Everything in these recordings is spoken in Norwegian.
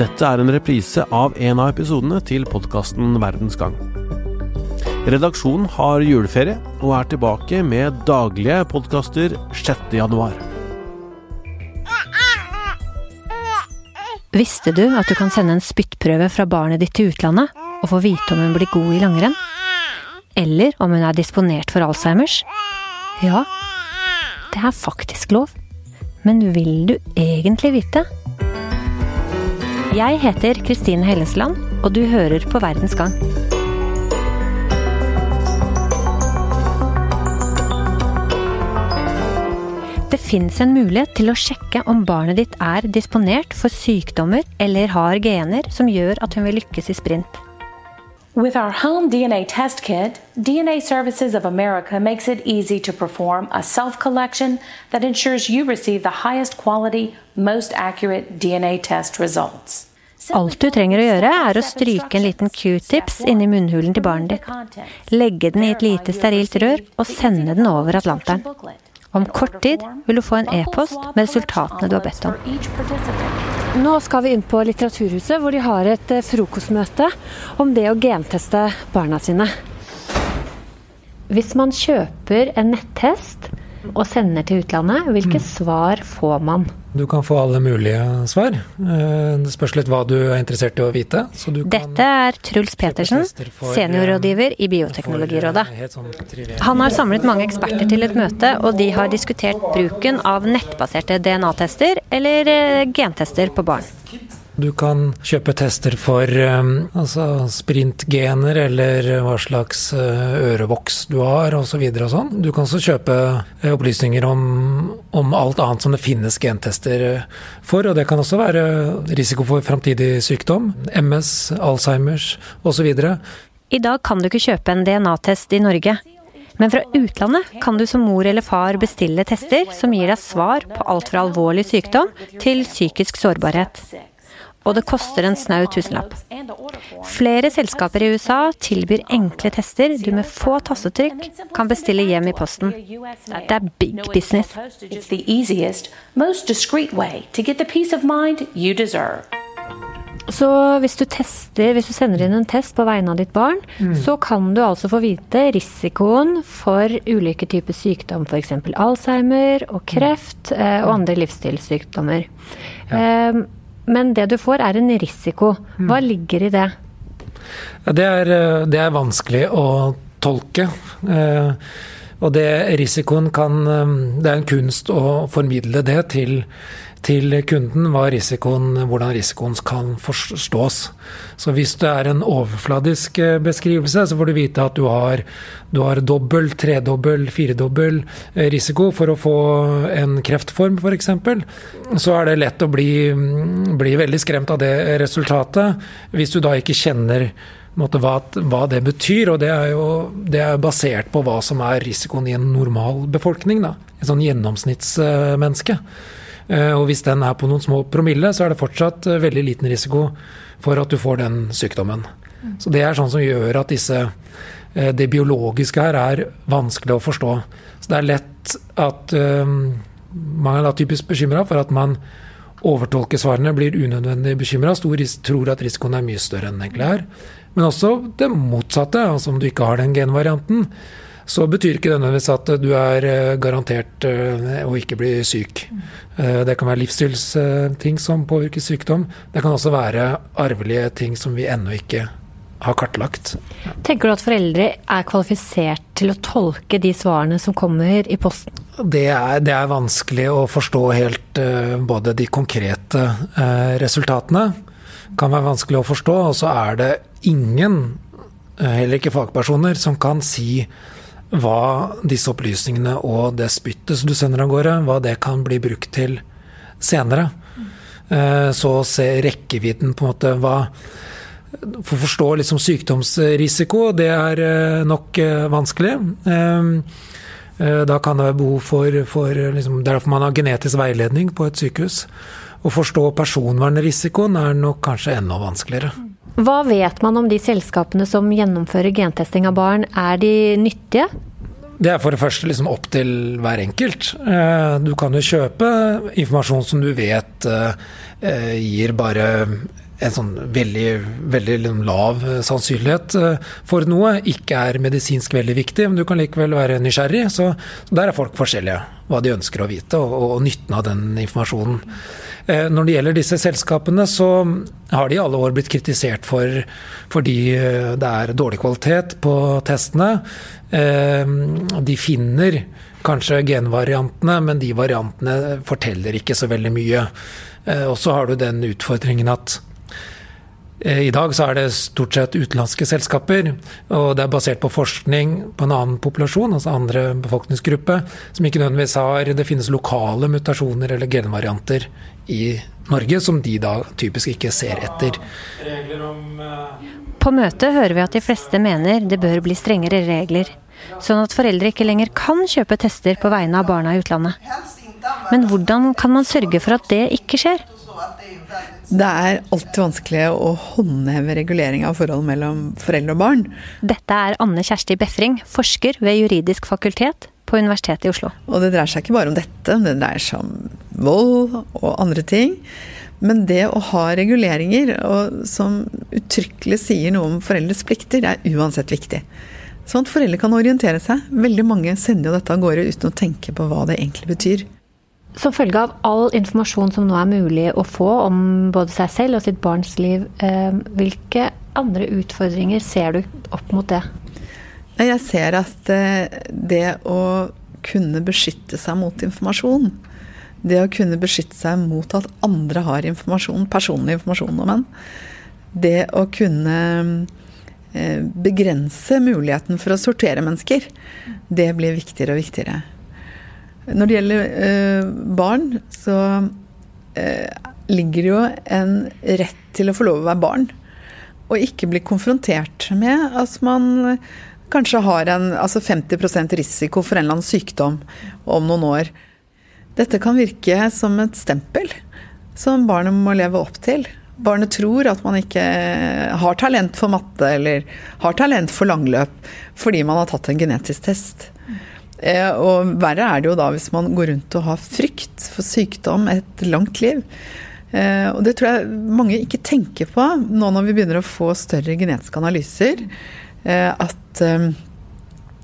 Dette er en reprise av en av episodene til podkasten Verdens gang. Redaksjonen har juleferie og er tilbake med daglige podkaster 6.1. Visste du at du kan sende en spyttprøve fra barnet ditt til utlandet og få vite om hun blir god i langrenn? Eller om hun er disponert for Alzheimers? Ja, det er faktisk lov. Men vil du egentlig vite? Jeg heter Kristine Hellesland, og du hører på Verdens gang. Det fins en mulighet til å sjekke om barnet ditt er disponert for sykdommer eller har gener som gjør at hun vil lykkes i sprint. With our home DNA test kit, DNA Services of America makes it easy to perform a self collection that ensures you receive the highest quality, most accurate DNA test results. Alt du trenger å gjøre, er å stryke en liten q-tips inni munnhulen til barnet ditt. Legge den i et lite sterilt rør og sende den over Atlanteren. Om kort tid vil du få en e-post med resultatene du har bedt om. Nå skal vi inn på Litteraturhuset, hvor de har et eh, frokostmøte om det å genteste barna sine. Hvis man kjøper en nettest og sender til utlandet, hvilke svar får man? Du kan få alle mulige svar. Eh, Det spørs litt hva du er interessert i å vite. Så du kan Dette er Truls Petersen, seniorrådgiver i Bioteknologirådet. eh, helt sånn. Han har samlet mange eksperter til et møte, og de har diskutert bruken av nettbaserte DNA-tester eller eh, gentester på barn. Du kan kjøpe tester for eh, altså sprintgener, eller hva slags øreboks ørevoks du har, osv. Og, og sånn. Du kan også kjøpe eh, opplysninger om, om alt annet som det finnes gentester eh, for. Og det kan også være risiko for framtidig sykdom, MS, Alzheimers osv. I dag kan du ikke kjøpe en DNA-test i Norge. Men fra utlandet kan du som mor eller far bestille tester som gir deg svar på alt fra alvorlig sykdom til psykisk sårbarhet. Og det koster en snau tusenlapp. Flere selskaper i USA tilbyr enkle tester du med få tastetrykk kan bestille hjem i posten. Det er big business. It's the easiest, most discreet way to get the peace of mind you deserve. Så hvis du tester, hvis du sender inn en test på vegne av ditt barn, så kan du altså få vite risikoen for ulike typer sykdom, f.eks. Alzheimer og kreft mm. og andre livsstilssykdommer. Eh, men det du får er en risiko. Hva ligger i det? Det, er, eh, det er vanskelig å tolke. eh, Og det risikoen kan eh, Det er en kunst å formidle det til, til kunden, hva risikoen, hvordan risikoen kan forstås. Så hvis det er en overfladisk eh, beskrivelse, så får du vite at du har, du har dobbel, tredobbel, firedobbel eh, risiko for å få en kreftform, f.eks. Så er det lett å bli, bli veldig skremt av det resultatet, hvis du da ikke kjenner måte, hva, hva det betyr. Og det er jo det er basert på hva som er risikoen i en normal befolkning. Da. En sånn gjennomsnittsmenneske. Eh, Og hvis den er på noen små promille, så er det fortsatt eh, veldig liten risiko for at du får den sykdommen. Så det er sånn som gjør at disse eh, det biologiske her er vanskelig å forstå. Så det er lett at man er da typisk bekymra for at man overtolker svarene, blir unødvendig bekymra, tror at risikoen er mye større enn den egentlig er. Men også det motsatte, altså om du ikke har den genvarianten, så betyr ikke det nødvendigvis at du er eh, garantert eh, å ikke bli syk. Eh, Det kan være livsstilsting som påvirker sykdom. Det kan også være arvelige ting som vi ennå ikke har kartlagt. Tenker du at foreldre er kvalifisert til å tolke de svarene som kommer i posten? Det er, det er vanskelig å forstå helt både de konkrete resultatene. Kan være vanskelig å forstå, og så er det ingen, heller ikke fagpersoner, som kan si hva disse opplysningene og det spyttet som du sender av gårde, hva det kan bli brukt til senere. Eh, Så se rekkevidden på en måte hva For å forstå liksom sykdomsrisiko, det er eh, nok eh, vanskelig. Da kan det være behov for, for liksom, Det er derfor man har genetisk veiledning på et sykehus. Å forstå personvernrisikoen er nok kanskje enda vanskeligere. Hva vet man om de selskapene som gjennomfører gentesting av barn? Er de nyttige? Det er for det første liksom opp til hver enkelt. Eh, Du kan jo kjøpe informasjon som du vet eh, eh, gir bare en sånn veldig, veldig liksom lav sannsynlighet for noe, ikke er medisinsk veldig viktig, men du kan likevel være nysgjerrig. Så der er folk forskjellige, hva de ønsker å vite, og, og nytten av den informasjonen. Når det gjelder disse selskapene, så har de i alle år blitt kritisert for fordi det er dårlig kvalitet på testene. De finner kanskje genvariantene, men de variantene forteller ikke så veldig mye. Eh, og så har du den utfordringen at eh, i dag så er det stort sett utenlandske selskaper, og det er basert på forskning på en annen populasjon, altså andre befolkningsgruppe, som ikke nødvendigvis har Det finnes lokale mutasjoner eller genvarianter i Norge som de da typisk ikke ser etter. På møtet hører vi at de fleste mener det bør bli strengere regler sånn at foreldre ikke lenger kan kjøpe tester på vegne av barna i utlandet. Men hvordan kan man sørge for at det ikke skjer? Det er alltid vanskelig å håndheve regulering av forhold mellom foreldre og barn. Dette er Anne Kjersti Befring, forsker ved Juridisk fakultet på Universitetet i Oslo. Og det dreier seg ikke bare om dette, det dreier seg om vold og andre ting. Men det å ha reguleringer som uttrykkelig sier noe om foreldres plikter, er uansett viktig. Sånn at foreldre kan orientere seg. Veldig mange sender jo dette av gårde uten å tenke på hva det egentlig betyr. Som følge av all informasjon som nå er mulig å få om både seg selv og sitt barns liv, eh, hvilke andre utfordringer ser du opp mot det? Jeg ser at eh, det å kunne beskytte seg mot informasjon, det å kunne beskytte seg mot at andre har informasjon, personlig informasjon om en, det å kunne Eh, begrense muligheten for å sortere mennesker. Det blir viktigere og viktigere. Når det gjelder eh, barn, så eh, ligger det jo en rett til å få lov å være barn. Og ikke bli konfrontert med at man kanskje har en altså 50% risiko for en eller annen sykdom om noen år. Dette kan virke som et stempel som barnet må leve opp til barnet tror at man ikke har talent for matte eller har talent for langløp fordi man har tatt en genetisk test. Eh, og verre er det jo da hvis man går rundt og har frykt for sykdom et langt liv. Eh, og det tror jeg mange ikke tenker på nå når vi begynner å få større genetiske analyser. Eh, at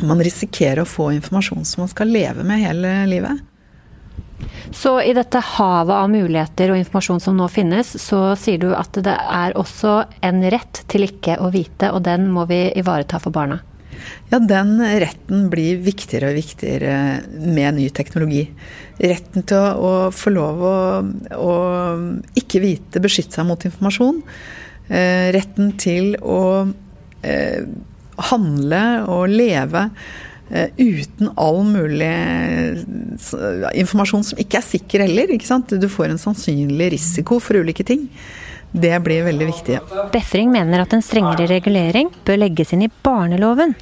man risikerer å få informasjon som man skal leve med hele livet. Så i dette havet av muligheter og informasjon som nå finnes, så sier du at det er også en rett til ikke å vite, og den må vi ivareta for barna? Ja, den retten blir viktigere og viktigere med ny teknologi. Retten til å, å få lov å, å, ikke vite, beskytte seg mot informasjon. Eh, retten til å eh, handle og leve Eh, uten all mulig informasjon som ikke er sikker heller. ikke? Du får en sannsynlig risiko for ulike ting. Det blir veldig viktig. Befring mener at en strengere regulering bør legges inn i barneloven.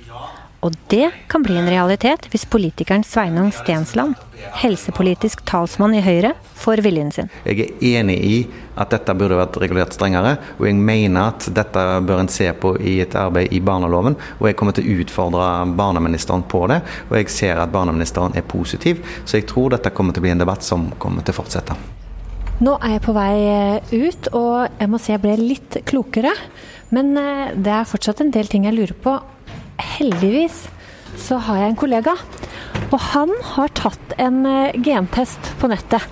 Og det kan bli en realitet hvis politikeren Sveinung Stensland, helsepolitisk talsmann i Høyre, får viljen sin. Jeg er enig i at dette burde vært regulert strengere, og jeg mener at dette bør en se på i et arbeid i barneloven. Og jeg kommer til å utfordre barneministeren på det, og jeg ser at barneministeren er positiv. Så jeg tror dette kommer til å bli en debatt som kommer til å fortsette. Nå er jeg på vei eh, ut, og jeg må si jeg ble litt klokere. Men eh, det er fortsatt en del ting jeg lurer på heldigvis så har jeg en kollega, og han har tatt en eh, gentest på nettet.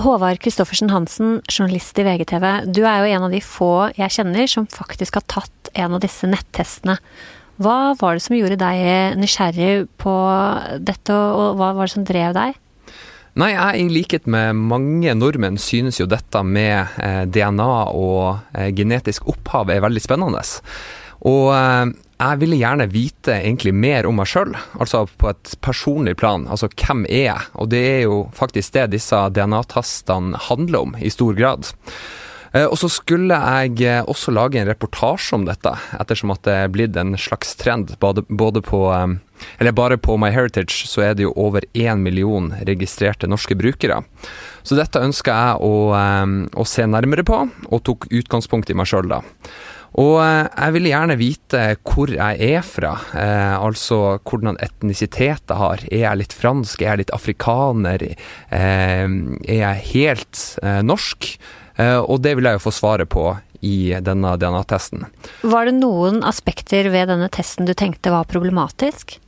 Håvard Christoffersen Hansen, journalist i VGTV. Du er jo en av de få jeg kjenner som faktisk har tatt en av disse nettestene. Hva var det som gjorde deg nysgjerrig på dette, og hva var det som drev deg? Nei, jeg i likhet med mange nordmenn synes jo dette med eh, DNA og eh, genetisk opphav er veldig spennende. Og jeg ville gjerne vite egentlig mer om meg sjøl, altså på et personlig plan. Altså hvem er jeg? Og det er jo faktisk det disse DNA-tastene handler om, i stor grad. Eh, og så skulle jeg eh, også lage en reportasje om dette, ettersom at det er blitt en slags trend. Både på eh, Eller bare på MyHeritage så er det jo over én million registrerte norske brukere. Så dette ønska jeg å, å se nærmere på, og tok utgangspunkt i meg sjøl da. Og jeg vil gjerne vite hvor jeg er fra, eh, altså hvordan etnisitet jeg har. Er jeg litt fransk, er jeg litt afrikaner, eh, er jeg helt eh, norsk? Og det vil jeg jo få svaret på i denne DNA-testen. Var det noen aspekter ved denne testen du tenkte var problematisk?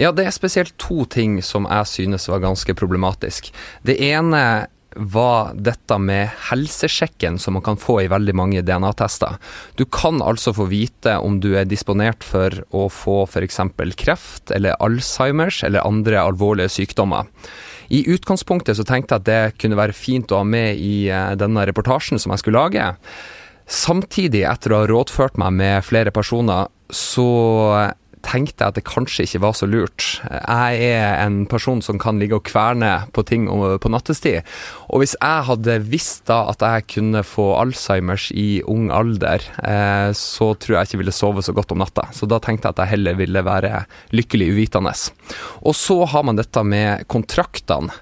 Ja, det er spesielt to ting som jeg synes var ganske problematisk. Det ene var dette med helsesjekken som man kan få i veldig mange DNA-tester. Du kan altså få vite om du er disponert for å få f.eks. kreft eller Alzheimers eller andre alvorlige sykdommer. I utgangspunktet så tenkte jeg at det kunne være fint å ha med i eh, denne reportasjen som jeg skulle lage. Samtidig, etter å ha rådført meg med flere personer, så tenkte jeg at det kanskje ikke var så lurt. Jeg er en person som kan ligge og kverne på ting på nattestid. Og hvis jeg hadde visst da at jeg kunne få Alzheimers i ung alder, eh, så tror jeg ikke ville sove så godt om natta. Så da tenkte jeg at jeg heller ville være lykkelig uvitende. Og så har man dette med kontraktene.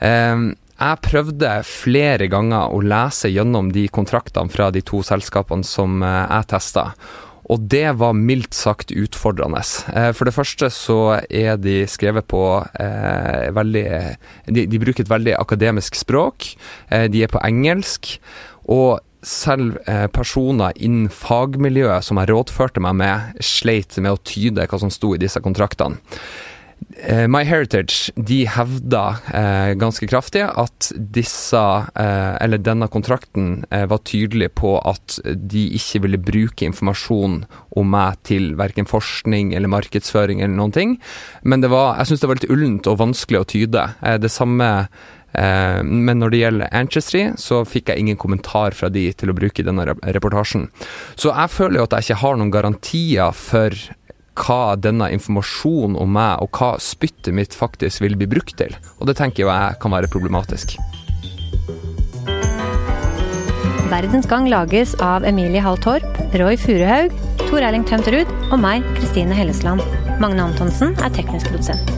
Eh, jeg prøvde flere ganger å lese gjennom de kontraktene fra de to selskapene som eh, jeg testa. Og det var mildt sagt utfordrende. Eh, for det første så er de skrevet på eh, veldig de, de, bruker et veldig akademisk språk. Eh, de er på engelsk. Og selv eh, personer innen fagmiljøet som jeg rådførte meg med, sleit med å tyde hva som sto i disse kontraktene. Eh, My Heritage de hevda eh, ganske kraftig at disse, eh, eller denne kontrakten eh, var tydelig på at de ikke ville bruke informasjon om meg til verken forskning eller markedsføring eller noen ting. Men var, jeg syns det var litt ullent og vanskelig å tyde. Eh, det samme eh, men når det gjelder Ancestry, så fikk jeg ingen kommentar fra de til å bruke denne reportasjen. Så jeg føler jo at jeg ikke har noen garantier for hva denne informasjonen om meg og hva spyttet mitt faktisk vil bli brukt til. Og det tenker jeg kan være problematisk. Verdens Gang lages av Emilie Hall Torp, Roy Furuhaug, Tor Erling Tømterud og meg, Kristine Hellesland. Magne Antonsen er teknisk produsent.